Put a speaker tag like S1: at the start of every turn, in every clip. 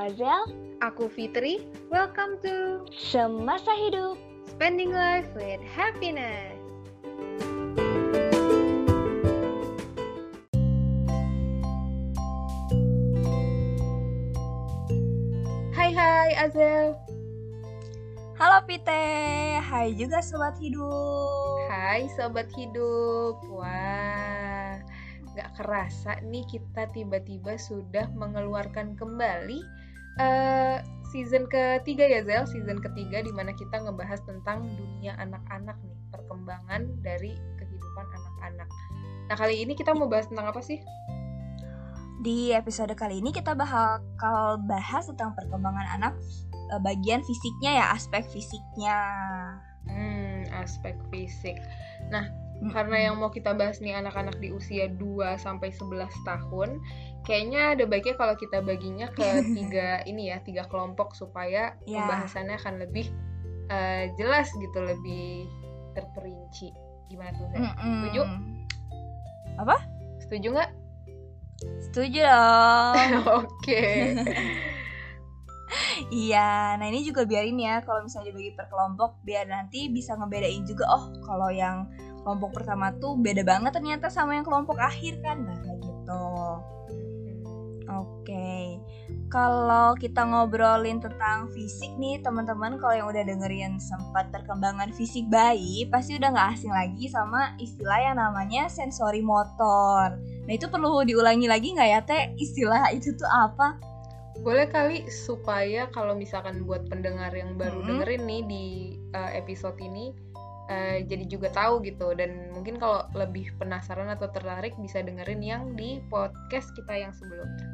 S1: Azel.
S2: Aku Fitri. Welcome to
S1: Semasa Hidup.
S2: Spending Life with Happiness. Hai hai Azel.
S1: Halo Pite, hai juga Sobat Hidup.
S2: Hai Sobat Hidup. Wah, gak kerasa nih kita tiba-tiba sudah mengeluarkan kembali uh, season ketiga ya Zel, season ketiga di mana kita ngebahas tentang dunia anak-anak nih, perkembangan dari kehidupan anak-anak. Nah kali ini kita mau bahas tentang apa sih?
S1: Di episode kali ini kita bakal bahas tentang perkembangan anak eh, bagian fisiknya ya, aspek fisiknya.
S2: Hmm, aspek fisik. Nah, karena yang mau kita bahas nih anak-anak di usia 2 sampai 11 tahun, kayaknya ada baiknya kalau kita baginya ke tiga ini ya, tiga kelompok supaya yeah. pembahasannya akan lebih uh, jelas gitu, lebih terperinci. Gimana tuh, Zah? Setuju?
S1: Apa?
S2: Setuju nggak?
S1: Setuju dong.
S2: Oke.
S1: iya, nah ini juga biarin ya kalau misalnya dibagi per kelompok biar nanti bisa ngebedain juga oh kalau yang kelompok pertama tuh beda banget ternyata sama yang kelompok akhir kan? Nah kayak gitu. Oke. Okay. kalau kita ngobrolin tentang fisik nih teman-teman kalau yang udah dengerin sempat perkembangan fisik bayi pasti udah nggak asing lagi sama istilah yang namanya sensori motor. Nah itu perlu diulangi lagi nggak ya teh? Istilah itu tuh apa?
S2: Boleh kali supaya kalau misalkan buat pendengar yang baru hmm. dengerin nih di uh, episode ini uh, jadi juga tahu gitu dan mungkin kalau lebih penasaran atau tertarik bisa dengerin yang di podcast kita yang sebelumnya.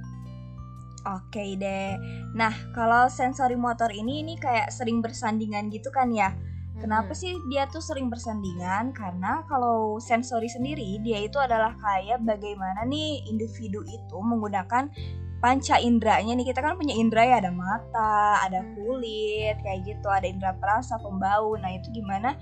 S1: Oke okay deh. Nah, kalau sensori motor ini ini kayak sering bersandingan gitu kan ya. Kenapa hmm. sih dia tuh sering bersandingan? Karena kalau sensori sendiri dia itu adalah kayak bagaimana nih individu itu menggunakan panca inderanya nih kita kan punya indera ya ada mata, ada hmm. kulit kayak gitu, ada indera perasa, pembau. Nah itu gimana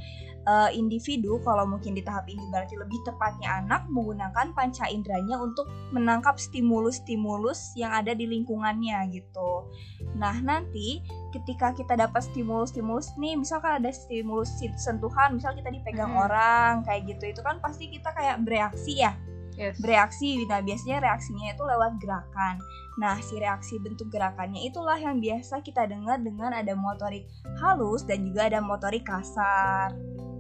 S1: uh, individu kalau mungkin di tahap ini berarti lebih tepatnya anak menggunakan panca inderanya untuk menangkap stimulus-stimulus yang ada di lingkungannya gitu. Nah nanti ketika kita dapat stimulus-stimulus nih, misalkan ada stimulus sentuhan, misal kita dipegang hmm. orang kayak gitu, itu kan pasti kita kayak bereaksi ya yes. bereaksi nah biasanya reaksinya itu lewat gerakan nah si reaksi bentuk gerakannya itulah yang biasa kita dengar dengan ada motorik halus dan juga ada motorik kasar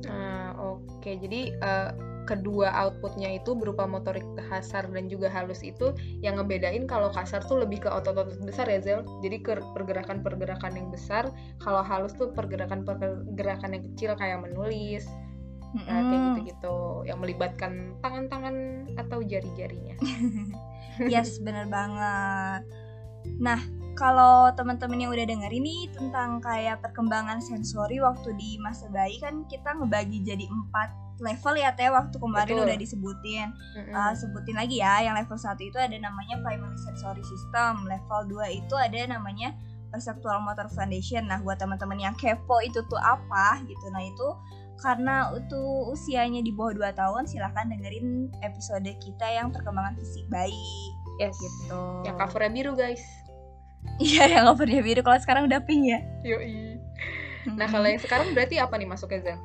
S2: nah oke okay. jadi uh, kedua outputnya itu berupa motorik kasar dan juga halus itu yang ngebedain kalau kasar tuh lebih ke otot-otot besar ya Zel jadi ke pergerakan-pergerakan yang besar kalau halus tuh pergerakan-pergerakan yang kecil kayak menulis mm-hmm. nah, kayak gitu-gitu yang melibatkan tangan-tangan atau jari-jarinya
S1: yes bener banget nah kalau teman-teman yang udah denger ini tentang kayak perkembangan sensori waktu di masa bayi kan kita ngebagi jadi empat level ya teh waktu kemarin Betul. udah disebutin mm-hmm. uh, sebutin lagi ya yang level satu itu ada namanya primary sensory system level 2 itu ada namanya perceptual motor foundation nah buat teman-teman yang kepo itu tuh apa gitu nah itu karena itu usianya di bawah 2 tahun silahkan dengerin episode kita yang perkembangan fisik bayi.
S2: Yes. Gitu. Yang covernya biru guys.
S1: Iya yang covernya biru. Kalau sekarang udah pink ya?
S2: Yoi. Nah kalau yang sekarang berarti apa nih masuknya Zen?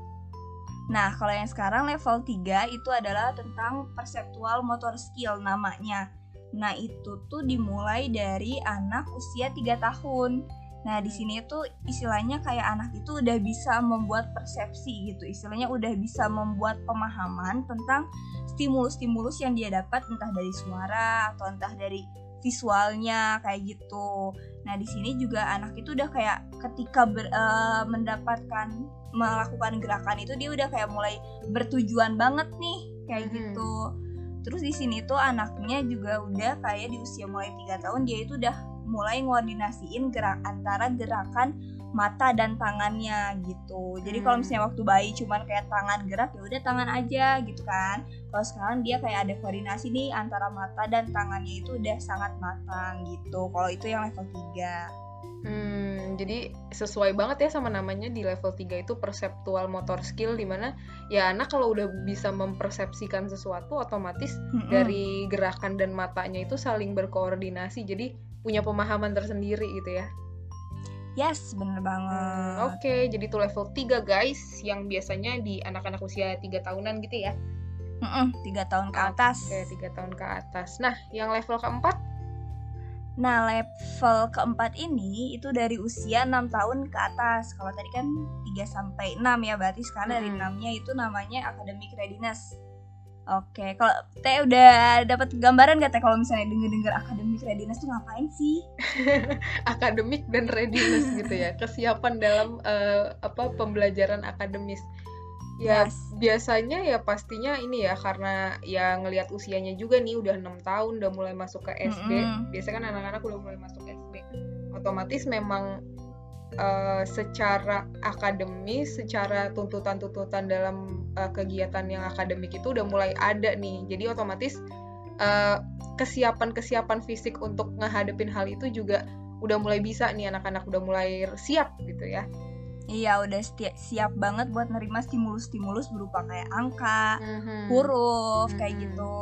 S1: Nah, kalau yang sekarang level 3 itu adalah tentang perceptual motor skill namanya. Nah, itu tuh dimulai dari anak usia 3 tahun. Nah, di sini tuh istilahnya kayak anak itu udah bisa membuat persepsi gitu. Istilahnya udah bisa membuat pemahaman tentang stimulus-stimulus yang dia dapat entah dari suara atau entah dari visualnya kayak gitu. Nah, di sini juga anak itu udah kayak ketika ber, uh, mendapatkan melakukan gerakan itu dia udah kayak mulai bertujuan banget nih kayak hmm. gitu. Terus di sini tuh anaknya juga udah kayak di usia mulai tiga tahun dia itu udah mulai ngoordinasiin gerak antara gerakan mata dan tangannya gitu. Jadi kalau hmm. misalnya waktu bayi cuman kayak tangan gerak ya udah tangan aja gitu kan. Kalau sekarang dia kayak ada koordinasi nih antara mata dan tangannya itu udah sangat matang gitu. Kalau itu yang level 3.
S2: Hmm, jadi sesuai banget ya sama namanya di level 3 itu perceptual motor skill di mana ya anak kalau udah bisa mempersepsikan sesuatu otomatis mm -hmm. dari gerakan dan matanya itu saling berkoordinasi jadi punya pemahaman tersendiri gitu ya.
S1: Yes, bener banget.
S2: Hmm, Oke, jadi itu level 3 guys, yang biasanya di anak-anak usia 3 tahunan gitu ya.
S1: Mm-mm, tiga tahun ke atas.
S2: Oke, 3 tahun ke atas. Nah, yang level keempat?
S1: Nah, level keempat ini itu dari usia 6 tahun ke atas. Kalau tadi kan 3 sampai 6 ya, berarti sekarang dari
S2: Mm-mm.
S1: 6-nya itu namanya academic readiness. Oke, kalau Teh udah dapat gambaran gak Teh kalau misalnya denger-denger academic readiness tuh ngapain sih?
S2: Akademik dan readiness gitu ya. Kesiapan dalam eh, apa pembelajaran akademis. Ya,
S1: Yes.
S2: biasanya ya pastinya ini ya karena ya ngelihat usianya juga nih udah enam tahun udah mulai masuk ke SD.
S1: Mm-mm.
S2: Biasanya kan anak-anak udah mulai masuk SD. Otomatis memang eh, secara akademis, secara tuntutan-tuntutan dalam eh, kegiatan yang akademik itu udah mulai ada nih. Jadi otomatis eh, kesiapan-kesiapan fisik untuk ngehadapin hal itu juga udah mulai bisa nih anak-anak udah mulai siap gitu ya.
S1: Iya, udah seti- siap banget buat nerima stimulus-stimulus berupa kayak angka,
S2: Mhm.
S1: huruf kayak
S2: Mm-mm.
S1: gitu.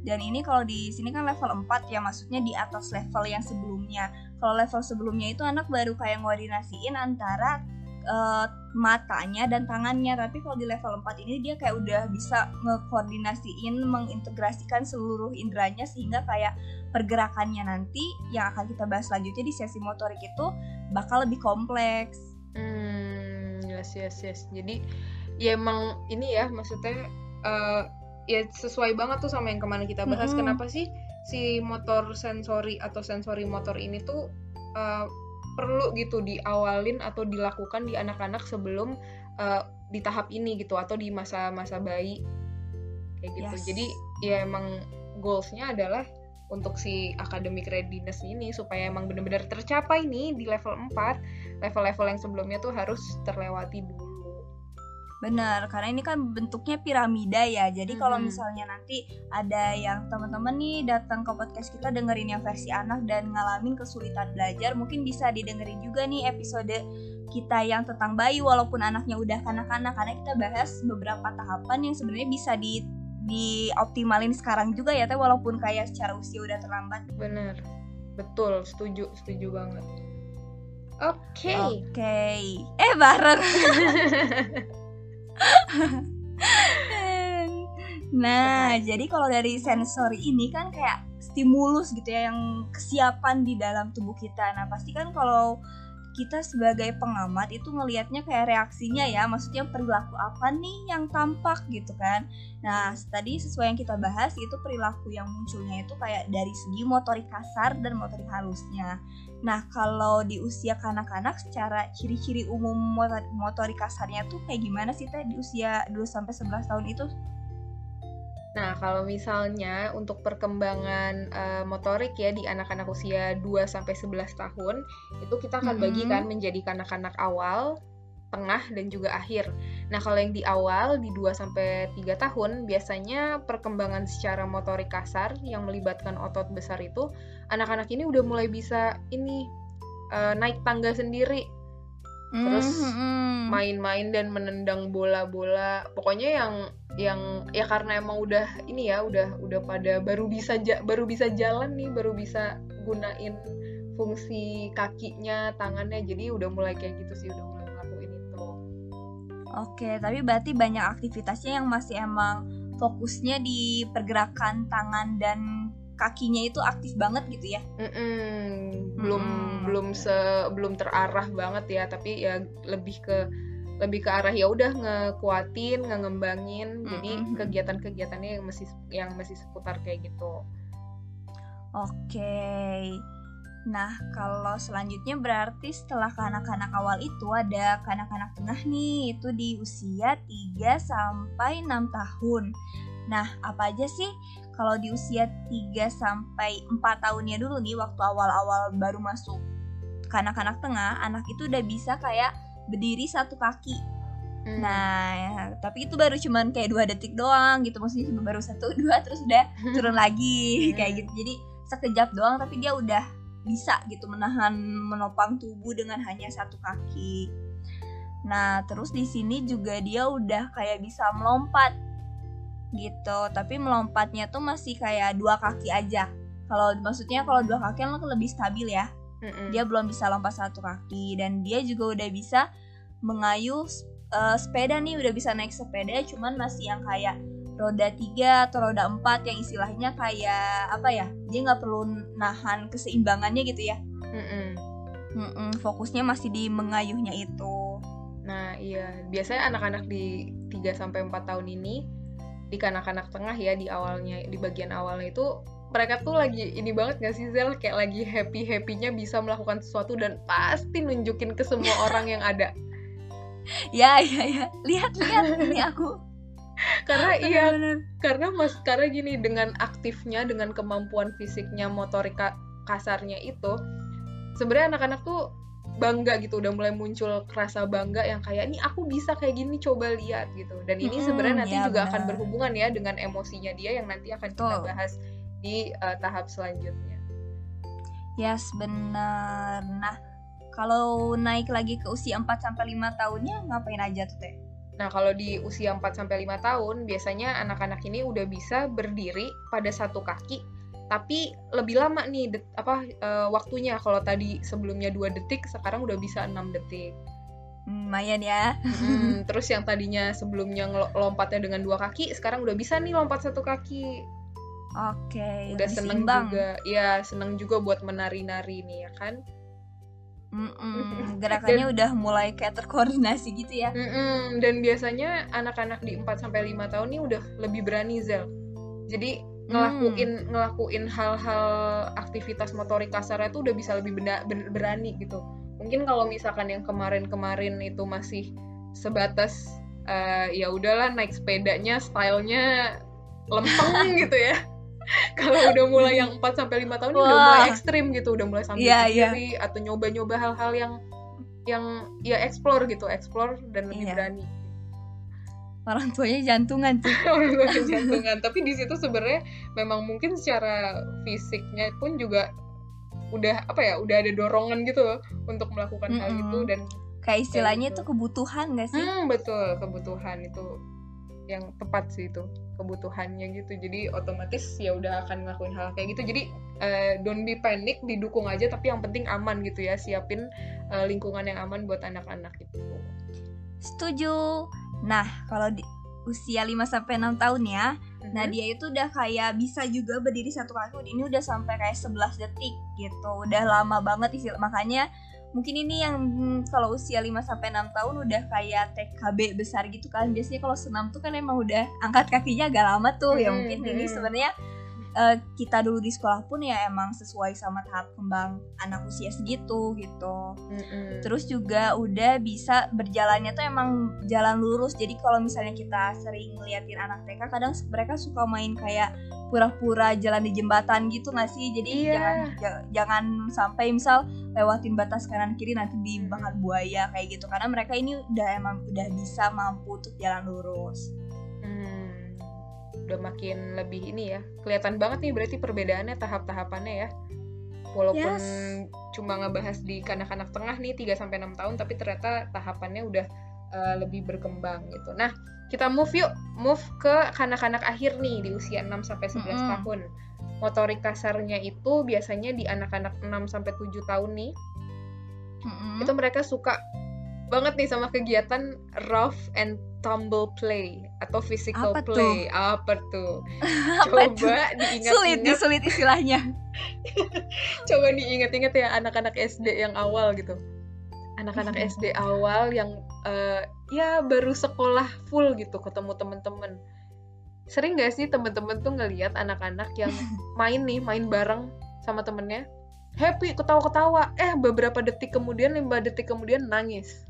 S1: Dan ini kalau di sini kan level 4 ya, maksudnya di atas level yang sebelumnya. Kalau level sebelumnya itu anak baru kayak ngoordinasiin antara eh, matanya dan tangannya, tapi kalau di level 4 ini dia kayak udah bisa ngekoordinasiin, mengintegrasikan seluruh inderanya sehingga kayak pergerakannya nanti yang akan kita bahas selanjutnya di sesi motorik itu bakal lebih kompleks.
S2: Hmm, yes yes yes. Jadi ya emang ini ya maksudnya eh, ya sesuai banget tuh sama yang kemarin kita bahas.
S1: Mm-mm.
S2: Kenapa sih si motor sensori atau sensori motor ini tuh eh, perlu gitu diawalin atau dilakukan di anak-anak sebelum eh, di tahap ini gitu atau di masa-masa bayi kayak gitu.
S1: Yes.
S2: Jadi ya emang goalsnya adalah untuk si academic readiness ini supaya emang benar-benar tercapai nih di level 4 level-level yang sebelumnya tuh harus terlewati dulu.
S1: Benar, karena ini kan bentuknya piramida ya. Jadi kalau
S2: Mhm.
S1: misalnya nanti ada yang teman-teman nih datang ke podcast kita dengerin yang versi anak dan ngalamin kesulitan belajar, mungkin bisa didengerin juga nih episode kita yang tentang bayi walaupun anaknya udah kanak-kanak karena kita bahas beberapa tahapan yang sebenarnya bisa di dioptimalin sekarang juga ya teh walaupun kayak secara usia udah terlambat.
S2: Bener, betul, setuju, setuju banget. Oke,
S1: Oke. Eh bareng. Nah, jadi kalau dari sensori ini kan kayak stimulus gitu ya yang kesiapan di dalam tubuh kita. Nah, pasti kan kalau kita sebagai pengamat itu ngelihatnya kayak reaksinya ya, maksudnya perilaku apa nih yang tampak gitu kan. Nah, tadi sesuai yang kita bahas itu perilaku yang munculnya itu kayak dari segi motorik kasar dan motorik halusnya. Nah, kalau di usia kanak-kanak secara ciri-ciri umum motor- motorik kasarnya tuh kayak gimana sih teh di usia 2 sampai 11 tahun itu?
S2: Nah, kalau misalnya untuk perkembangan eh, motorik ya di anak-anak usia 2 sampai 11 tahun, itu kita akan
S1: Mhm.
S2: bagikan menjadi kanak-kanak awal, tengah dan juga akhir. Nah, kalau yang di awal di 2 sampai 3 tahun, biasanya perkembangan secara motorik kasar yang melibatkan otot besar itu anak-anak ini udah mulai bisa ini eh, naik tangga sendiri, Terus
S1: Mhm.
S2: main-main dan menendang bola-bola. Pokoknya yang yang ya karena emang udah ini ya udah udah pada baru bisa ja- baru bisa jalan nih baru bisa gunain fungsi kakinya tangannya jadi udah mulai kayak gitu sih udah mulai
S1: Oke, tapi berarti banyak aktivitasnya yang masih emang fokusnya di pergerakan tangan dan kakinya itu aktif banget gitu ya.
S2: Mm-mm, belum
S1: Mm-mm,
S2: belum se belum terarah banget ya tapi ya lebih ke lebih ke arah ya udah ngekuatin ngengembangin jadi
S1: Mm-mm.
S2: kegiatan-kegiatannya yang masih yang masih seputar kayak gitu
S1: Oke. Nah, kalau selanjutnya berarti setelah kanak-kanak awal itu ada kanak-kanak tengah nih, itu di usia 3 sampai 6 tahun. Nah, apa aja sih kalau di usia 3 sampai 4 tahunnya dulu nih waktu awal-awal baru masuk kanak-kanak tengah, anak itu udah bisa kayak berdiri satu kaki.
S2: Hmm.
S1: Nah, ya, tapi itu baru cuman kayak dua detik doang gitu, maksudnya cuma baru satu dua terus udah turun lagi
S2: Hmm.
S1: kayak gitu. Jadi sekejap doang tapi dia udah bisa gitu menahan menopang tubuh dengan hanya satu kaki. Nah, terus di sini juga dia udah kayak bisa melompat gitu, tapi melompatnya tuh masih kayak dua kaki aja. kalau maksudnya kalau dua kaki kan lebih stabil ya
S2: Mm-mm.
S1: dia belum bisa lompat satu kaki dan dia juga udah bisa mengayuh eh, sepeda nih udah bisa naik sepeda cuman masih yang kayak roda tiga atau roda empat yang istilahnya kayak apa ya dia nggak perlu nahan keseimbangannya gitu ya.
S2: Mm-mm.
S1: Mm-mm, fokusnya masih di mengayuhnya itu.
S2: Nah, iya, biasanya anak-anak di 3 sampai 4 tahun ini di kanak-kanak tengah ya di awalnya di bagian awalnya itu mereka tuh lagi ini banget gak sih Zel? Kayak lagi happy-happynya bisa melakukan sesuatu dan pasti nunjukin ke semua orang yang ada.
S1: ya ya ya. Lihat lihat ini aku
S2: Karena iya, karena Mas karena gini dengan aktifnya dengan kemampuan fisiknya motorika kasarnya itu sebenarnya anak-anak tuh bangga gitu udah mulai muncul rasa bangga yang kayak nih aku bisa kayak gini coba lihat gitu dan ini
S1: Mm-mm,
S2: sebenarnya nanti
S1: ya
S2: juga akan
S1: benar.
S2: berhubungan ya dengan emosinya dia yang nanti akan kita bahas di uh, tahap selanjutnya
S1: Yes, benar. Nah, kalau naik lagi ke usia 4 sampai 5 tahunnya ngapain aja tuh, Teh?
S2: Nah kalau di usia 4 sampai 5 tahun biasanya anak-anak ini udah bisa berdiri pada satu kaki tapi lebih lama nih det- apa uh, waktunya kalau tadi sebelumnya dua detik sekarang udah bisa enam detik
S1: Lumayan ya.
S2: Hmm, terus yang tadinya sebelumnya lompatnya dengan dua kaki, sekarang udah bisa nih lompat satu kaki.
S1: Oke,
S2: Udah
S1: lebih
S2: seneng juga, ya seneng juga buat menari-nari nih ya kan.
S1: Mm-mm, Gerakannya udah mulai kayak terkoordinasi gitu ya.
S2: Mm-mm, Dan biasanya anak-anak di 4 sampai 5 tahun nih udah lebih berani Zel. Jadi ngelakuin ngelakuin hal-hal aktivitas motorik kasarnya tuh udah bisa lebih benda- ben- berani gitu. Mungkin kalau misalkan yang kemarin-kemarin itu masih sebatas eh, ya udahlah naik sepedanya stylenya lempeng gitu ya. Kalau udah mulai yang 4 sampai 5 tahun ini udah mulai ekstrim gitu, udah mulai sambil
S1: iya.
S2: sendiri atau nyoba-nyoba hal-hal yang yang ya explore gitu, explore dan lebih
S1: Iya.
S2: berani.
S1: Orang tuanya jantungan tuh.
S2: Orang tua jantungan. Tapi di situ sebenarnya memang mungkin secara fisiknya pun juga udah apa ya, udah ada dorongan gitu loh untuk melakukan hal
S1: Mm-mm.
S2: itu dan
S1: Kayak istilahnya tuh kebutuhan gak sih?
S2: hmm, betul kebutuhan itu yang tepat sih itu kebutuhannya gitu. Jadi otomatis ya udah akan ngelakuin hal kayak gitu. Jadi eh, don't be panic didukung aja tapi yang penting aman gitu ya. Siapin eh, lingkungan yang aman buat anak-anak itu
S1: Setuju. Nah, kalau di usia 5 sampai 6 tahun ya, Nah
S2: Mhm.
S1: dia itu udah kayak bisa juga berdiri satu kaki. Ini udah sampai kayak 11 detik gitu. Udah lama banget istilah makanya mungkin ini yang hmm, kalau usia 5 sampai 6 tahun udah kayak TKB besar gitu kan Biasanya kalau senam tuh kan emang udah angkat kakinya agak lama tuh Ya
S2: Hmm,
S1: mungkin ini
S2: hmm.
S1: sebenarnya eh, kita dulu di sekolah pun ya emang sesuai sama tahap kembang anak usia segitu gitu
S2: Mm-mm.
S1: Terus juga udah bisa berjalannya tuh emang jalan lurus. Jadi kalau misalnya kita sering ngeliatin anak TK, kadang mereka suka main kayak pura-pura jalan di jembatan gitu nggak sih? Jadi
S2: Iya.
S1: jangan ja- jangan sampai misal lewatin batas kanan kiri nanti dimakan buaya kayak gitu. Karena mereka ini udah emang udah bisa mampu untuk jalan lurus.
S2: Hmm, udah makin lebih ini ya. Kelihatan banget nih berarti perbedaannya tahap-tahapannya ya. Walaupun
S1: Yes.
S2: cuma ngebahas di kanak-kanak tengah nih 3 sampai 6 tahun tapi ternyata tahapannya udah uh, lebih berkembang gitu. Nah, kita move yuk, move ke kanak-kanak akhir nih di usia 6 sampai 11
S1: Mm-mm.
S2: tahun. Motorik kasarnya itu biasanya di anak-anak 6 sampai 7 tahun nih
S1: Mm-mm.
S2: itu mereka suka banget nih sama kegiatan rough and tumble play atau physical
S1: Apa
S2: play. Apa tuh?
S1: Apa tuh?
S2: coba
S1: Sulit nih
S2: diingat-ingat,
S1: sulit istilahnya.
S2: coba diingat-ingat ya anak-anak SD yang awal gitu. Anak-anak
S1: Mhm.
S2: SD awal yang eh, ya baru sekolah full gitu ketemu temen-temen. Sering gak sih temen-temen tuh ngeliat anak-anak yang main nih, main bareng sama temennya, happy, ketawa-ketawa, eh beberapa detik kemudian, lima detik kemudian nangis.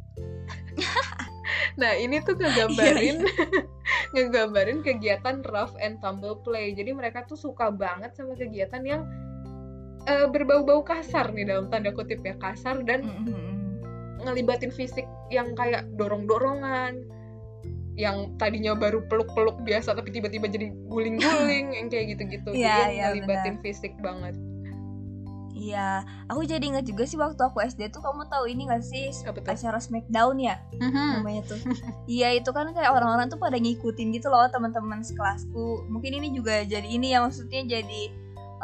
S2: nah ini tuh ngegambarin ngegambarin kegiatan rough and tumble play. Jadi mereka tuh suka banget sama kegiatan yang eh, berbau-bau kasar nih dalam tanda kutip ya kasar dan
S1: Mm-mm.
S2: ngelibatin fisik yang kayak dorong-dorongan yang tadinya baru peluk-peluk biasa tapi tiba-tiba jadi guling-guling yang kayak gitu-gitu
S1: Iya,
S2: jadi
S1: iya,
S2: ngelibatin fisik banget
S1: Iya, aku jadi inget juga sih waktu aku SD tuh kamu tahu ini gak sih acara Smackdown ya? namanya tuh. Iya itu kan kayak orang-orang tuh pada ngikutin gitu loh teman-teman sekelasku. Mungkin ini juga jadi ini ya maksudnya jadi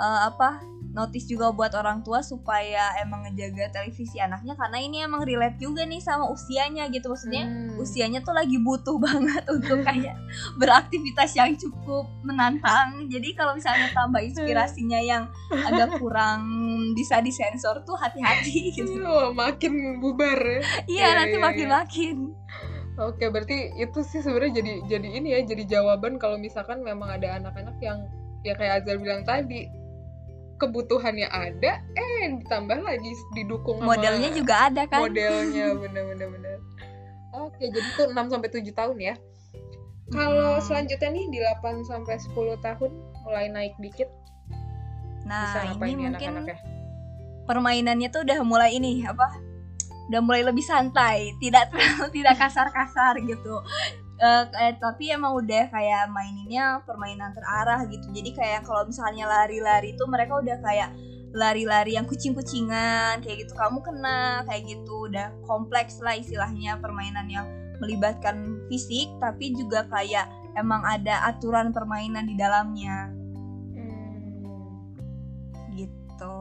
S1: uh, apa notice juga buat orang tua supaya emang ngejaga televisi anaknya karena ini emang relate juga nih sama usianya gitu. Maksudnya hmm. usianya tuh lagi butuh banget untuk kayak beraktivitas yang cukup menantang. Jadi kalau misalnya tambah inspirasinya yang agak kurang bisa disensor tuh hati-hati gitu.
S2: Oh, makin bubar ya.
S1: Iya ya, nanti makin-makin ya,
S2: Oke, berarti itu sih sebenarnya jadi jadi ini ya, jadi jawaban kalau misalkan memang ada anak-anak yang ya kayak Azal bilang tadi kebutuhannya ada eh ditambah lagi didukung
S1: modelnya sama juga ada kan?
S2: modelnya bener-bener bener oke jadi tuh 6 sampai tujuh tahun ya. Kalau hmm. selanjutnya nih di 8 sampai 10 tahun mulai naik dikit.
S1: Nah bisa ini mungkin anak permainannya tuh udah mulai ini apa udah mulai lebih santai tidak terlalu tidak kasar-kasar gitu uh, eh, tapi emang udah kayak maininnya permainan terarah gitu. Jadi kayak kalau misalnya lari-lari tuh mereka udah kayak lari-lari yang kucing-kucingan kayak gitu. Kamu kena kayak gitu. Udah kompleks lah istilahnya permainan yang melibatkan fisik tapi juga kayak emang ada aturan permainan di dalamnya. Hmm. gitu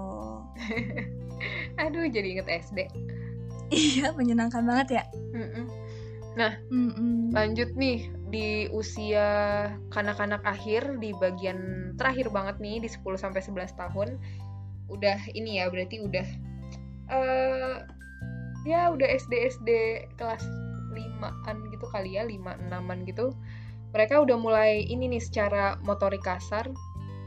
S2: aduh jadi inget SD
S1: iya menyenangkan banget ya.
S2: Mm-mm. Nah, Mm-mm. lanjut nih di usia kanak-kanak akhir di bagian terakhir banget nih di 10 sampai 11 tahun. Udah ini ya, berarti udah uh, ya udah SD SD kelas 5-an gitu kali ya, 5 6-an gitu. Mereka udah mulai ini nih secara motorik kasar,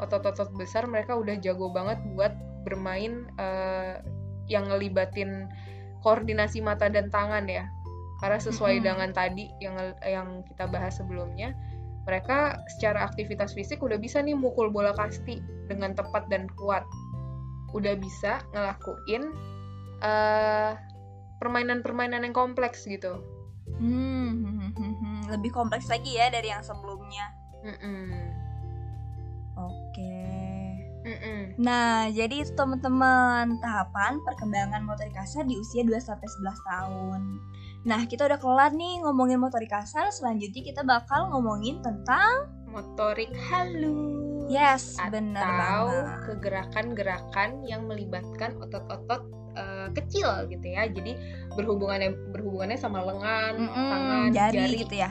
S2: otot-otot besar mereka udah jago banget buat bermain uh, yang ngelibatin koordinasi mata dan tangan ya karena sesuai mm -hmm. dengan tadi yang yang kita bahas sebelumnya mereka secara aktivitas fisik udah bisa nih mukul bola kasti dengan tepat dan kuat. Udah bisa ngelakuin permainan permainan-permainan yang kompleks gitu.
S1: Hmm, lebih kompleks lagi ya dari yang sebelumnya. Oke. Okay. nah jadi itu teman-teman tahapan perkembangan motorik kasar di usia 2 sampai 11 tahun Nah, kita udah kelar nih ngomongin motorik kasar, selanjutnya kita bakal ngomongin tentang
S2: motorik halus.
S1: Yes, benar banget.
S2: kegerakan-gerakan yang melibatkan otot-otot uh, kecil gitu ya. Jadi berhubungannya berhubungannya sama lengan, mm -mm, tangan, jari, jari
S1: gitu ya.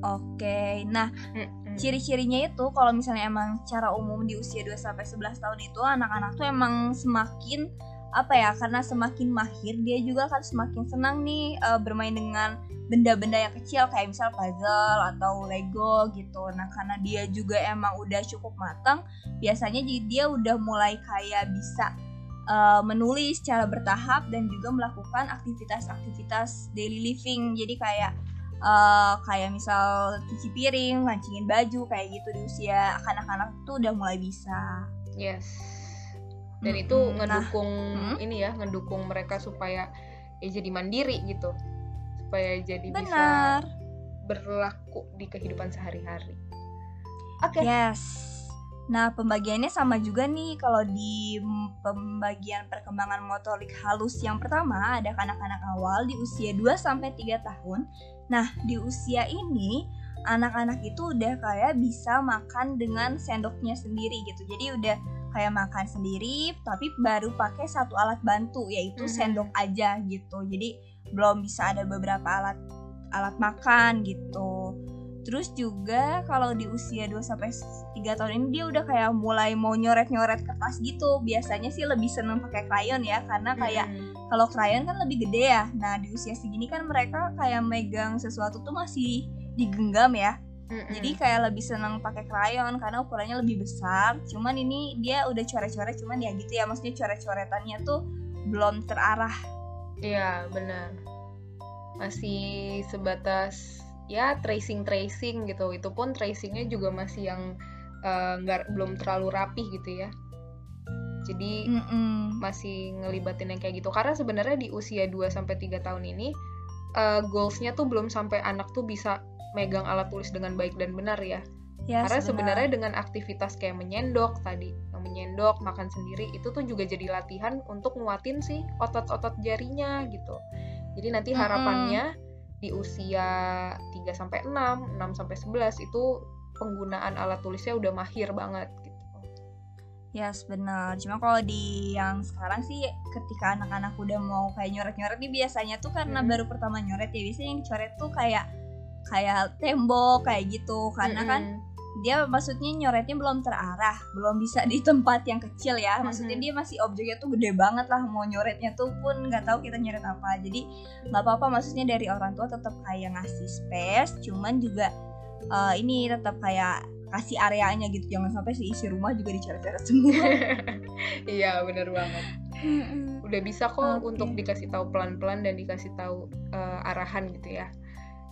S1: Oke. Nah, mm-hmm. ciri-cirinya itu kalau misalnya emang secara umum di usia 2 sampai 11 tahun itu anak-anak tuh emang semakin apa ya karena semakin mahir dia juga akan semakin senang nih uh, bermain dengan benda-benda yang kecil kayak misal puzzle atau Lego gitu. Nah karena dia juga emang udah cukup matang, biasanya dia udah mulai kayak bisa uh, menulis secara bertahap dan juga melakukan aktivitas-aktivitas daily living. Jadi kayak uh, kayak misal cuci piring, mancingin baju kayak gitu di usia anak-anak tuh udah mulai bisa.
S2: Yes dan hmm, itu ngedukung nah, hmm? ini ya ngedukung mereka supaya ya jadi mandiri gitu supaya jadi Benar. bisa berlaku di kehidupan sehari-hari.
S1: Oke. Okay. Yes. Nah, pembagiannya sama juga nih kalau di pembagian perkembangan motorik halus yang pertama ada anak-anak awal di usia 2 sampai 3 tahun. Nah, di usia ini anak-anak itu udah kayak bisa makan dengan sendoknya sendiri gitu. Jadi udah kayak makan sendiri tapi baru pakai satu alat bantu yaitu mm -hmm. sendok aja gitu jadi belum bisa ada beberapa alat alat makan gitu terus juga kalau di usia 2 sampai 3 tahun ini dia udah kayak mulai mau nyoret-nyoret kertas gitu biasanya sih lebih seneng pakai krayon ya karena kayak hmm. kalau krayon kan lebih gede ya nah di usia segini kan mereka kayak megang sesuatu tuh masih digenggam ya Mm-mm. Jadi kayak lebih seneng pakai krayon karena ukurannya lebih besar. Cuman ini dia udah coret-coret cuman ya gitu ya maksudnya coret-coretannya tuh belum terarah.
S2: Iya, benar. Masih sebatas ya tracing-tracing gitu. Itu pun tracingnya juga masih yang eh, nggak uh, belum terlalu rapih gitu ya. Jadi Mm-mm. masih ngelibatin yang kayak gitu. Karena sebenarnya di usia 2 sampai 3 tahun ini uh, goalsnya tuh belum sampai anak tuh bisa megang alat tulis dengan baik dan benar ya. ya Karena sebenarnya dengan aktivitas kayak menyendok tadi, yang menyendok, makan sendiri itu tuh juga jadi latihan untuk nguatin sih otot-otot jarinya gitu. Jadi nanti harapannya mm -hmm. di usia 3 sampai 6, 6 sampai 11 itu penggunaan alat tulisnya udah mahir banget gitu.
S1: Yes, benar. Cuma kalau di yang sekarang sih ketika anak-anak udah mau kayak nyoret-nyoret nih biasanya tuh karena
S2: Hmm.
S1: baru pertama nyoret ya biasanya yang dicoret tuh kayak kayak tembok kayak gitu karena kan
S2: Mm-mm.
S1: dia maksudnya nyoretnya belum terarah, belum bisa di tempat yang kecil ya. Maksudnya
S2: Mhm.
S1: dia masih objeknya tuh gede banget lah mau nyoretnya tuh pun nggak tahu kita nyoret apa. Jadi nggak apa-apa maksudnya dari orang tua tetap kayak ngasih space, cuman juga eh, ini tetap kayak kasih areanya gitu. Jangan sampai seisi rumah juga dicoret-coret semua.
S2: Iya bener banget. Udah bisa kok
S1: Oke.
S2: untuk dikasih tahu pelan-pelan dan dikasih tahu eh, arahan gitu ya.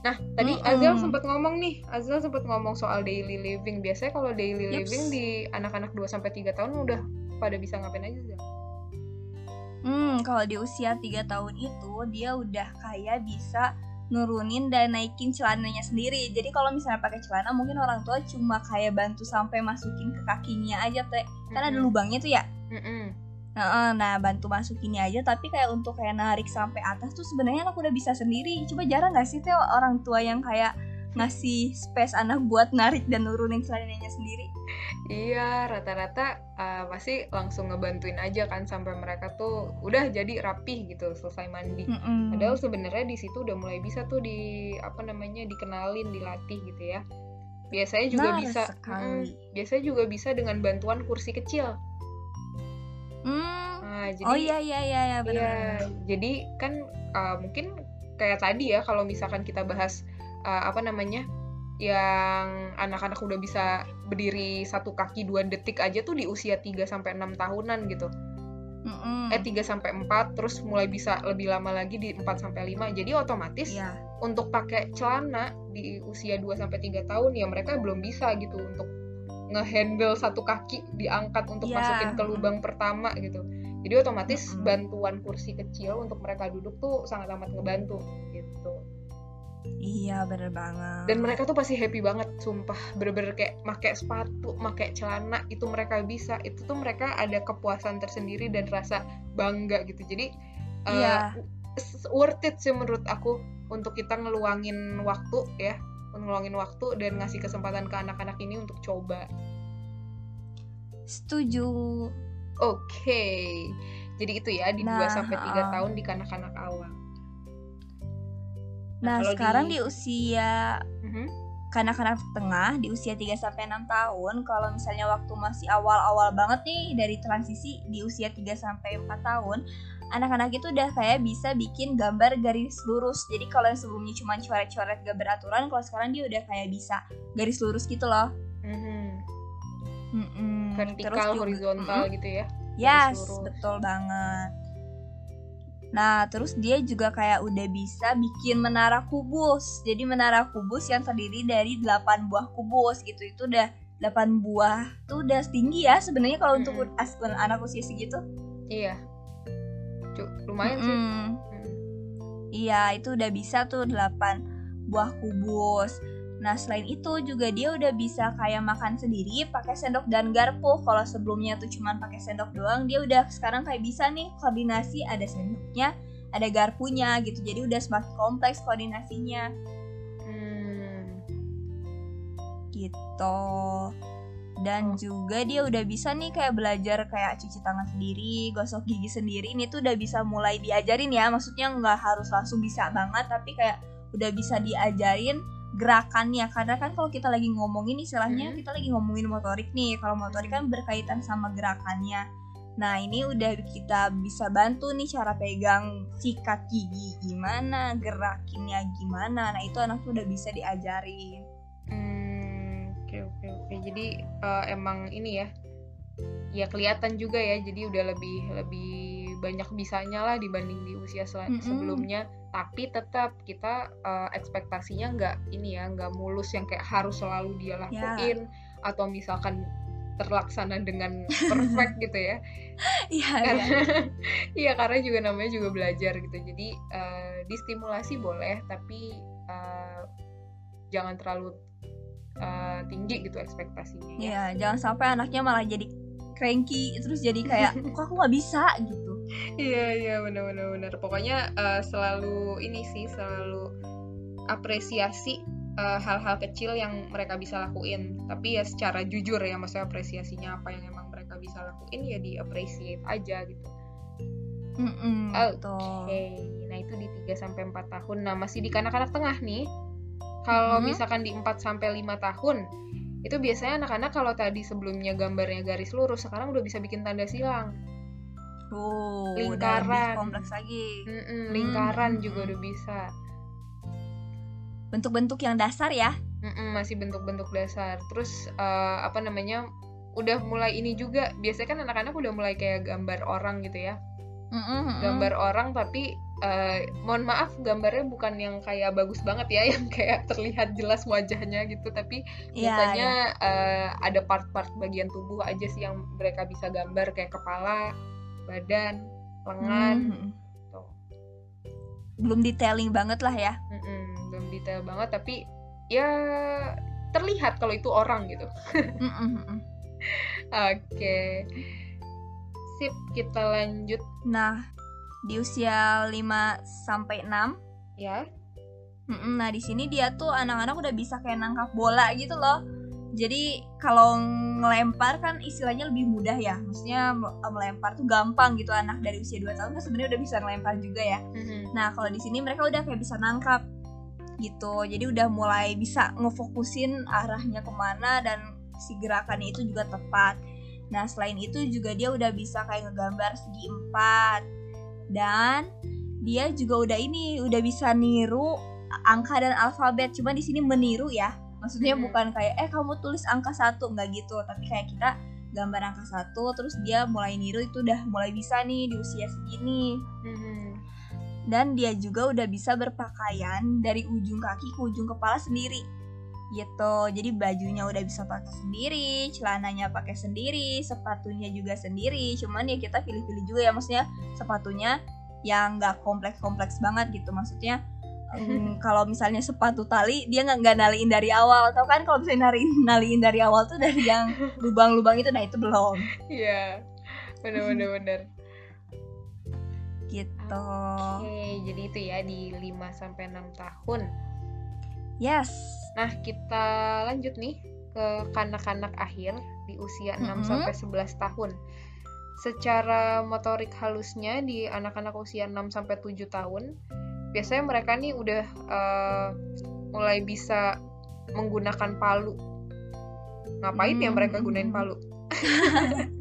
S2: Nah tadi
S1: Mm-mm.
S2: Azel sempat ngomong nih, Azel sempat ngomong soal daily living. Biasanya kalau daily
S1: Yups.
S2: living di anak-anak 2 sampai 3 tahun udah pada bisa ngapain aja Zel?
S1: Hmm, kalau di usia 3 tahun itu dia udah kayak bisa nurunin dan naikin celananya sendiri. Jadi kalau misalnya pakai celana mungkin orang tua cuma kayak bantu sampai masukin ke kakinya aja teh. Kan ada
S2: Mm-mm.
S1: lubangnya tuh ya.
S2: Mm-mm.
S1: Heeh, Nah, bantu masukinnya aja tapi kayak untuk kayak narik sampai atas tuh sebenarnya anak udah bisa sendiri. Coba jarang gak sih teh orang tua yang kayak ngasih space anak buat narik dan nurunin celananya sendiri?
S2: Iya, rata-rata uh, pasti langsung ngebantuin aja kan sampai mereka tuh udah jadi rapih gitu selesai mandi.
S1: Mm-mm.
S2: Padahal sebenarnya di situ udah mulai bisa tuh di apa namanya dikenalin, dilatih gitu ya. Biasanya juga
S1: Benar
S2: bisa. Mm-mm. biasanya juga bisa dengan bantuan kursi kecil.
S1: Hmm.
S2: Nah, jadi
S1: Oh iya iya iya iya benar.
S2: Iya, jadi kan uh, mungkin kayak tadi ya kalau misalkan kita bahas uh, apa namanya yang anak-anak udah bisa berdiri satu kaki dua detik aja tuh di usia 3 sampai 6 tahunan gitu.
S1: Mm-mm.
S2: Eh 3 sampai 4 terus mulai bisa lebih lama lagi di 4 sampai 5. Jadi otomatis
S1: Iya.
S2: untuk pakai celana di usia 2 sampai 3 tahun ya mereka belum bisa gitu untuk ngehandle satu kaki diangkat untuk
S1: Iya.
S2: masukin ke lubang pertama gitu. Jadi otomatis
S1: Mm-mm.
S2: bantuan kursi kecil untuk mereka duduk tuh sangat amat ngebantu gitu.
S1: Iya bener banget.
S2: Dan mereka tuh pasti happy banget, sumpah. Bener-bener kayak pakai sepatu, pakai celana itu mereka bisa. Itu tuh mereka ada kepuasan tersendiri dan rasa bangga gitu. Jadi uh,
S1: Iya.
S2: s- worth it sih menurut aku untuk kita ngeluangin waktu ya, ngeluangin waktu dan ngasih kesempatan ke anak-anak ini untuk coba.
S1: setuju.
S2: Oke. Jadi itu ya di 2
S1: Nah,
S2: sampai 3
S1: uh.
S2: tahun di kanak-kanak awal.
S1: Nah,
S2: kalau
S1: sekarang
S2: di-
S1: di... usia
S2: Mhm.
S1: kanak-kanak tengah di usia 3 sampai 6 tahun, kalau misalnya waktu masih awal-awal banget nih dari transisi di usia 3 sampai 4 tahun, anak-anak itu udah kayak bisa bikin gambar garis lurus. Jadi kalau yang sebelumnya cuma coret-coret gak beraturan, kalau sekarang dia udah kayak bisa garis lurus gitu loh.
S2: Mhm.
S1: Mm-mm.
S2: Vertikal,
S1: Terus juga-
S2: horizontal
S1: Mm-mm.
S2: gitu ya.
S1: Yes, betul banget. Nah, terus dia juga kayak udah bisa bikin menara kubus. Jadi menara kubus yang terdiri dari 8 buah kubus gitu. Itu udah 8 buah tuh udah tinggi ya sebenarnya kalau untuk
S2: Mm-mm.
S1: as- anak usia segitu.
S2: Iya. Lumayan sih.
S1: Mm-mm.
S2: Mm.
S1: Iya, itu udah bisa tuh 8 buah kubus. Nah, selain itu juga dia udah bisa kayak makan sendiri pakai sendok dan garpu. Kalau sebelumnya tuh cuman pakai sendok doang, dia udah sekarang kayak bisa nih koordinasi ada sendoknya, ada garpunya gitu. Jadi udah semakin kompleks koordinasinya
S2: Hmm.
S1: gitu. Dan juga dia udah bisa nih kayak belajar kayak cuci tangan sendiri, gosok gigi sendiri. Ini tuh udah bisa mulai diajarin ya. Maksudnya nggak harus langsung bisa banget, tapi kayak udah bisa diajarin gerakannya. Karena kan kalau kita lagi ngomongin istilahnya
S2: Mhm.
S1: kita lagi ngomongin motorik nih. Kalau motorik kan berkaitan sama gerakannya. Nah ini udah kita bisa bantu nih cara pegang sikat gigi gimana, gerakinnya gimana. Nah itu anak tuh udah bisa diajarin.
S2: Jadi eh, emang ini ya, ya kelihatan juga ya. Jadi udah lebih lebih banyak bisanya lah dibanding di usia sel-
S1: Mm-mm.
S2: sebelumnya. Tapi tetap kita eh, ekspektasinya nggak ini ya, nggak mulus yang kayak harus selalu dia lakuin atau misalkan terlaksana dengan perfect gitu ya.
S1: Iya,
S2: Karena
S1: iya.
S2: iya karena juga namanya juga belajar gitu. Jadi eh, distimulasi boleh, tapi eh, jangan terlalu eh, tinggi gitu ekspektasinya. ya.
S1: Iya, jangan sampai anaknya malah jadi cranky terus jadi kayak kok aku nggak bisa gitu.
S2: Iya iya benar benar benar. Pokoknya eh, selalu ini sih selalu apresiasi eh, hal-hal kecil yang mereka bisa lakuin. Tapi ya secara jujur ya maksudnya apresiasinya apa yang emang mereka bisa lakuin ya di appreciate aja gitu
S1: Mm-mm,
S2: Oke,
S1: betul.
S2: nah itu di 3 sampai 4 tahun. Nah, masih di kanak-kanak tengah nih. Kalau
S1: Mhm.
S2: misalkan di 4 sampai 5 tahun, itu biasanya anak-anak kalau tadi sebelumnya gambarnya garis lurus, sekarang udah bisa bikin tanda silang.
S1: Udah lebih
S2: Lingkaran.
S1: kompleks lagi.
S2: Mm-mm, lingkaran
S1: Hmm,
S2: juga
S1: hmm.
S2: udah bisa.
S1: Bentuk-bentuk yang dasar ya.
S2: Mm-mm, masih bentuk-bentuk dasar. Terus eh, apa namanya? Udah mulai ini juga. Biasanya kan anak-anak udah mulai kayak gambar orang gitu ya.
S1: Mm-mm, mm-mm.
S2: gambar orang tapi eh, mohon maaf gambarnya bukan yang kayak bagus banget ya yang kayak terlihat jelas wajahnya gitu tapi
S1: Iya,
S2: biasanya
S1: iya.
S2: eh, ada part-part bagian tubuh aja sih yang mereka bisa gambar kayak kepala badan lengan
S1: Hmm, mm-mm.
S2: gitu.
S1: Belum detailing banget lah ya.
S2: Mm-mm, belum detail banget tapi ya terlihat kalau itu orang gitu oke sip kita lanjut
S1: Nah, di usia 5 sampai 6
S2: ya
S1: Nah di sini dia tuh anak-anak udah bisa kayak nangkap bola gitu loh. Jadi kalau ngelempar kan istilahnya lebih mudah ya. Maksudnya me- melempar tuh gampang gitu anak dari usia 2 tahun kan sebenarnya udah bisa ngelempar juga ya.
S2: Mhm.
S1: Nah kalau di sini mereka udah kayak bisa nangkap gitu. Jadi udah mulai bisa ngefokusin arahnya ke mana dan si gerakannya itu juga tepat. Nah selain itu juga dia udah bisa kayak ngegambar segi empat dan dia juga udah ini udah bisa niru angka dan alfabet. Cuma di sini meniru ya. Maksudnya
S2: Mhm.
S1: bukan kayak eh kamu tulis angka satu nggak gitu, tapi kayak kita gambar angka satu terus dia mulai niru itu udah mulai bisa nih di usia segini
S2: Mhm.
S1: dan dia juga udah bisa berpakaian dari ujung kaki ke ujung kepala sendiri gitu. Jadi bajunya udah bisa pakai sendiri celananya pakai sendiri sepatunya juga sendiri. Cuman ya kita pilih-pilih juga ya maksudnya sepatunya yang nggak kompleks-kompleks banget gitu. Maksudnya em, kalau misalnya sepatu tali dia nggak nggak naliin dari awal. Atau kan kalau misalnya naliin naliin dari awal tuh dari yang lubang-lubang itu nah itu belum.
S2: Iya, bener-bener bener.
S1: gitu.
S2: Oke, jadi itu ya di 5 sampai 6 tahun.
S1: yes
S2: Nah, kita lanjut nih ke kanak-kanak akhir di usia 6
S1: Mhm.
S2: sampai 11 tahun. Secara motorik halusnya di anak-anak usia 6 sampai 7 tahun, biasanya mereka nih udah eh, mulai bisa menggunakan palu. Ngapain ya
S1: Hmm,
S2: mereka
S1: hmm,
S2: gunain palu?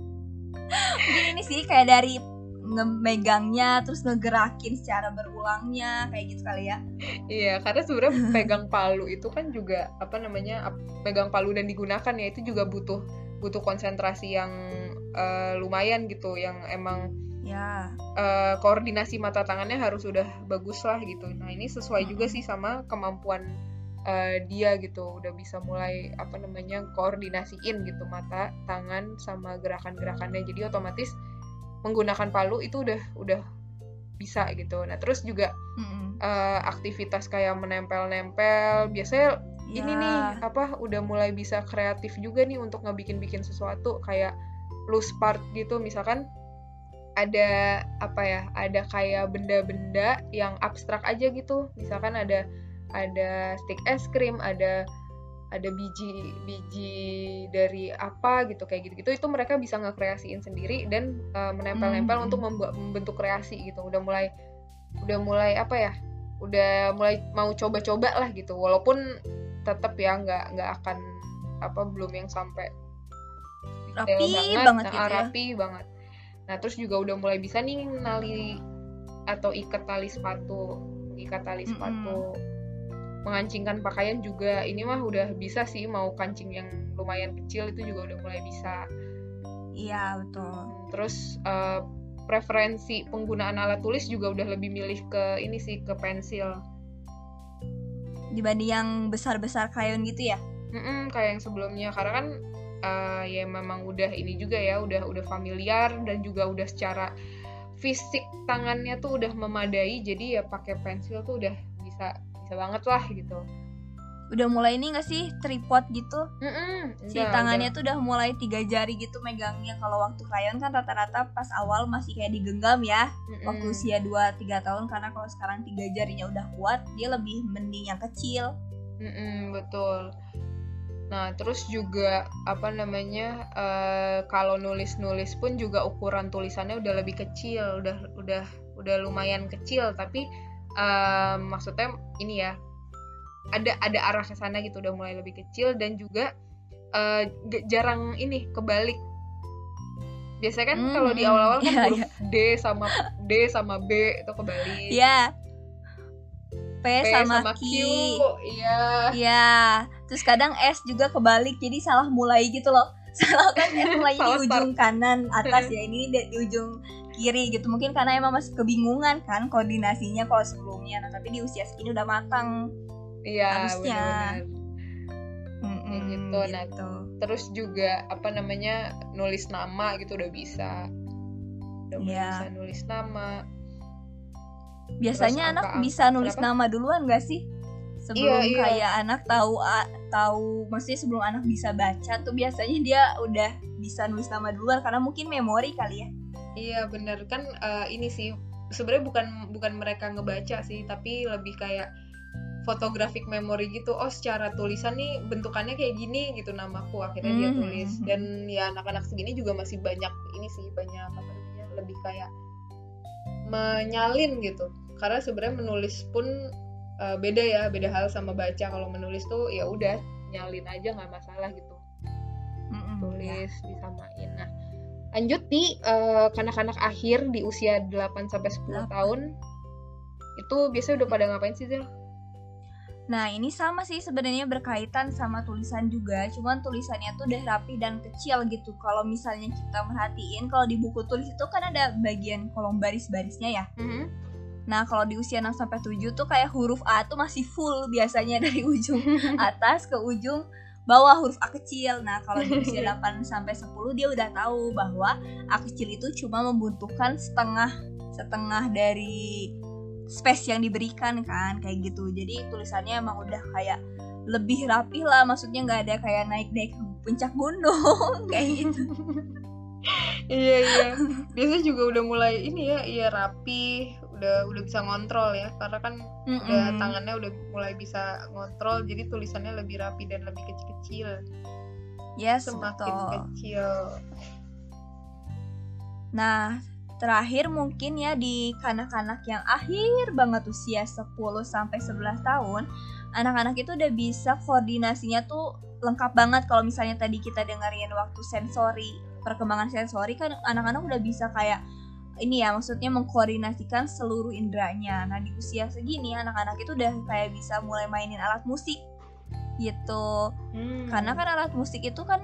S1: mungkin ini sih kayak dari ngemegangnya terus ngegerakin secara berulangnya kayak gitu kali ya
S2: Iya, karena sebenarnya pegang palu itu kan juga apa namanya pegang palu dan digunakan ya itu juga butuh butuh konsentrasi yang eh, lumayan gitu, yang emang
S1: ya
S2: eh, koordinasi mata tangannya harus udah bagus lah gitu. Nah ini sesuai juga
S1: Mm-mm.
S2: sih sama kemampuan eh, dia gitu, udah bisa mulai apa namanya koordinasiin gitu mata, tangan sama gerakan-gerakannya. Jadi otomatis menggunakan palu itu udah udah bisa gitu. Nah terus juga
S1: Mm-mm.
S2: eh, aktivitas kayak menempel-nempel biasanya ini
S1: Ya.
S2: nih apa udah mulai bisa kreatif juga nih untuk ngebikin-bikin sesuatu kayak loose part gitu misalkan ada apa ya ada kayak benda-benda yang abstrak aja gitu misalkan ada ada stick es krim ada ada biji biji dari apa gitu kayak gitu-gitu itu mereka bisa ngekreasiin sendiri dan eh, menempel-nempel
S1: Hmm.
S2: untuk membuat membentuk kreasi gitu. Udah mulai udah mulai apa ya udah mulai mau coba-coba lah gitu. Walaupun tetap ya nggak nggak akan apa belum yang sampai
S1: Rapi banget.
S2: nah,
S1: gitu ya.
S2: rapi banget. Nah terus juga udah mulai bisa nih nali atau ikat tali sepatu ikat tali sepatu mengancingkan pakaian juga ini mah udah bisa sih mau kancing yang lumayan kecil itu juga udah mulai bisa.
S1: Iya betul.
S2: Terus eh, preferensi penggunaan alat tulis juga udah lebih milih ke ini sih ke pensil.
S1: Dibanding yang besar-besar krayon gitu ya?
S2: Mm-mm, kayak yang sebelumnya. Karena kan eh, ya memang udah ini juga ya udah udah familiar dan juga udah secara fisik tangannya tuh udah memadai. Jadi ya pakai pensil tuh udah bisa bisa banget lah gitu.
S1: Udah mulai ini gak sih tripod gitu?
S2: Mm-mm,
S1: si
S2: udah,
S1: tangannya tuh udah mulai tiga jari gitu megangnya. Kalau waktu krayon kan rata-rata pas awal masih kayak digenggam ya.
S2: Udah.
S1: waktu
S2: Mm-mm.
S1: usia 2-3 tahun karena kalau sekarang tiga jarinya udah kuat dia lebih mending yang kecil.
S2: Mm-mm, betul. Nah, terus juga apa namanya uh, kalau nulis-nulis pun juga ukuran tulisannya udah lebih kecil, udah udah udah lumayan kecil, tapi uh, maksudnya ini ya ada ada arah ke sana gitu, udah mulai lebih kecil dan juga uh, jarang ini kebalik. Biasanya kan hmm, kalau di awal-awal kan yeah, huruf yeah. D sama D sama B itu kebalik.
S1: Iya. Yeah. P, P sama, sama Q.
S2: Iya.
S1: Iya. Terus kadang S juga kebalik jadi salah mulai gitu loh. Salah kan S mulai di ujung kanan atas ya ini di, di ujung kiri gitu. Mungkin karena emang masih kebingungan kan koordinasinya kalau sebelumnya. Nah, tapi di usia segini udah matang.
S2: Iya, harusnya. Bener -bener. gitu. Nah, gitu. terus juga apa namanya nulis nama gitu udah bisa. Udah ya. bisa nulis nama
S1: biasanya anak bisa nulis Kenapa? nama duluan gak sih sebelum iya, iya. kayak anak tahu tahu maksudnya sebelum anak bisa baca tuh biasanya dia udah bisa nulis nama duluan karena mungkin memori kali ya
S2: iya bener kan uh, ini sih sebenarnya bukan bukan mereka ngebaca sih tapi lebih kayak fotografik memori gitu oh secara tulisan nih bentukannya kayak gini gitu namaku akhirnya mm -hmm. dia hmm, tulis hmm, hmm. dan ya anak-anak segini juga masih banyak ini sih banyak apa namanya lebih kayak menyalin gitu karena sebenarnya menulis pun uh, beda ya beda hal sama baca kalau menulis tuh ya udah nyalin aja nggak masalah gitu mm-hmm, tulis ya. disamain lanjut di uh, kanak-kanak akhir di usia 8 sampai 10 tahun itu biasanya udah pada ngapain sih Zel?
S1: Nah ini sama sih sebenarnya berkaitan sama tulisan juga, cuman tulisannya tuh udah rapi dan kecil gitu. Kalau misalnya kita merhatiin, kalau di buku tulis itu kan ada bagian kolom baris-barisnya ya. Mm-hmm. Nah, kalau di usia 6 sampai 7 tuh kayak huruf A tuh masih full biasanya dari ujung atas ke ujung bawah huruf A kecil. Nah, kalau di usia 8 sampai 10 dia udah tahu bahwa A kecil itu cuma membutuhkan setengah setengah dari space yang diberikan kan kayak gitu. Jadi tulisannya emang udah kayak lebih rapi lah maksudnya nggak ada kayak naik-naik puncak gunung kayak gitu
S2: iya iya. Biasanya juga udah mulai ini ya iya rapi udah udah bisa ngontrol ya. Karena kan mm -mm. udah tangannya udah mulai bisa ngontrol jadi tulisannya lebih rapi dan lebih kecil-kecil.
S1: Yes
S2: semakin betul. kecil.
S1: Nah terakhir mungkin ya di kanak-kanak yang akhir banget usia 10 sampai 11 tahun anak-anak itu udah bisa koordinasinya tuh lengkap banget. Kalau misalnya tadi kita dengerin waktu sensori perkembangan sensori kan anak-anak udah bisa kayak ini ya maksudnya mengkoordinasikan seluruh inderanya. Nah di usia segini anak-anak itu udah kayak bisa mulai mainin alat musik gitu. Hmm. Karena kan alat musik itu kan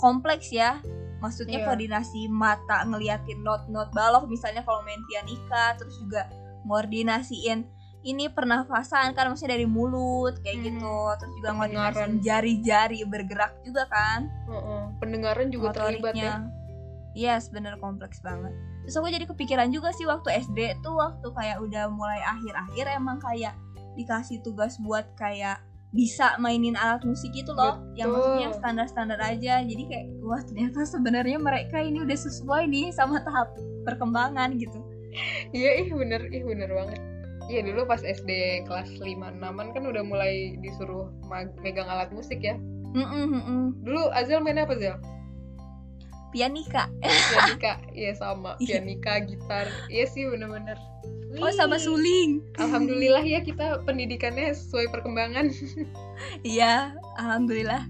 S1: kompleks ya. Maksudnya yeah. koordinasi mata ngeliatin not-not balok misalnya kalau main pianika terus juga koordinasiin ini pernafasan kan maksudnya dari mulut kayak hmm. gitu. Terus juga koordinasiin jari-jari bergerak juga kan.
S2: Uh -uh. pendengaran juga terlibat ya.
S1: Yes bener kompleks banget. Terus aku jadi kepikiran juga sih waktu SD tuh waktu kayak udah mulai akhir-akhir emang kayak dikasih tugas buat kayak bisa mainin alat musik itu loh. Betul. yang maksudnya standar-standar aja. Jadi kayak wah ternyata sebenarnya mereka ini udah sesuai nih sama tahap perkembangan gitu.
S2: Iya ih bener ih bener banget Iya dulu pas SD kelas 5 6 kan udah mulai disuruh megang alat musik ya.
S1: Mm -mm, mm -mm.
S2: Dulu Azel main apa Zel?
S1: pianika
S2: pianika iya sama iya. pianika gitar iya sih bener-bener
S1: oh sama suling
S2: alhamdulillah ya kita pendidikannya sesuai perkembangan
S1: iya alhamdulillah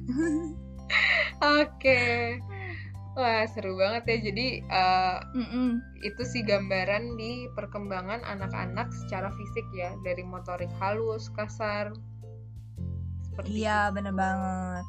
S2: oke okay. Wah seru banget ya. Jadi uh, mm -mm. itu sih gambaran di perkembangan anak-anak secara fisik ya. Dari motorik halus kasar.
S1: Iya bener banget.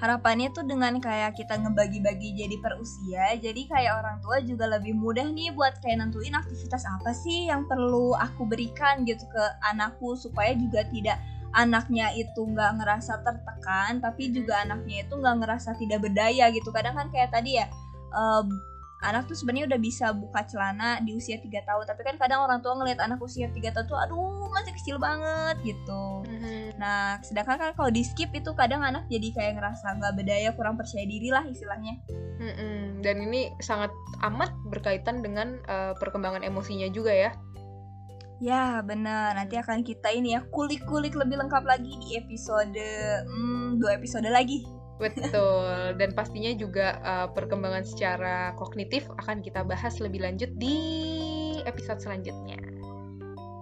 S1: Harapannya tuh dengan kayak kita ngebagi-bagi jadi per usia jadi kayak orang tua juga lebih mudah nih buat kayak nentuin aktivitas apa sih yang perlu aku berikan gitu ke anakku supaya juga tidak anaknya itu nggak ngerasa tertekan tapi juga anaknya itu nggak ngerasa tidak berdaya gitu kadang kan kayak tadi ya um, anak tuh sebenarnya udah bisa buka celana di usia 3 tahun tapi kan kadang orang tua ngelihat anak usia 3 tahun tuh aduh masih kecil banget gitu mm-hmm. nah sedangkan kan kalau di skip itu kadang anak jadi kayak ngerasa nggak berdaya kurang percaya diri lah istilahnya
S2: mm-hmm. dan ini sangat amat berkaitan dengan uh, perkembangan emosinya juga ya
S1: Ya, benar. Nanti akan kita ini ya kulik-kulik lebih lengkap lagi di episode hmm, dua episode lagi.
S2: Betul. Dan pastinya juga uh, perkembangan secara kognitif akan kita bahas lebih lanjut di episode selanjutnya.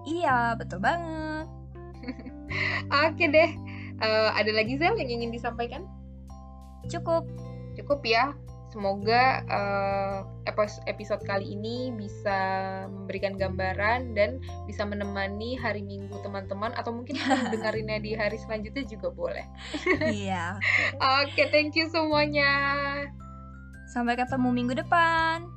S1: Iya, betul banget.
S2: Oke deh. Uh, ada lagi Zel yang ingin disampaikan?
S1: Cukup.
S2: Cukup ya. Semoga uh, episode kali ini bisa memberikan gambaran dan bisa menemani hari Minggu teman-teman atau mungkin dengerinnya di hari selanjutnya juga boleh.
S1: Iya.
S2: Oke, okay, thank you semuanya.
S1: Sampai ketemu minggu depan.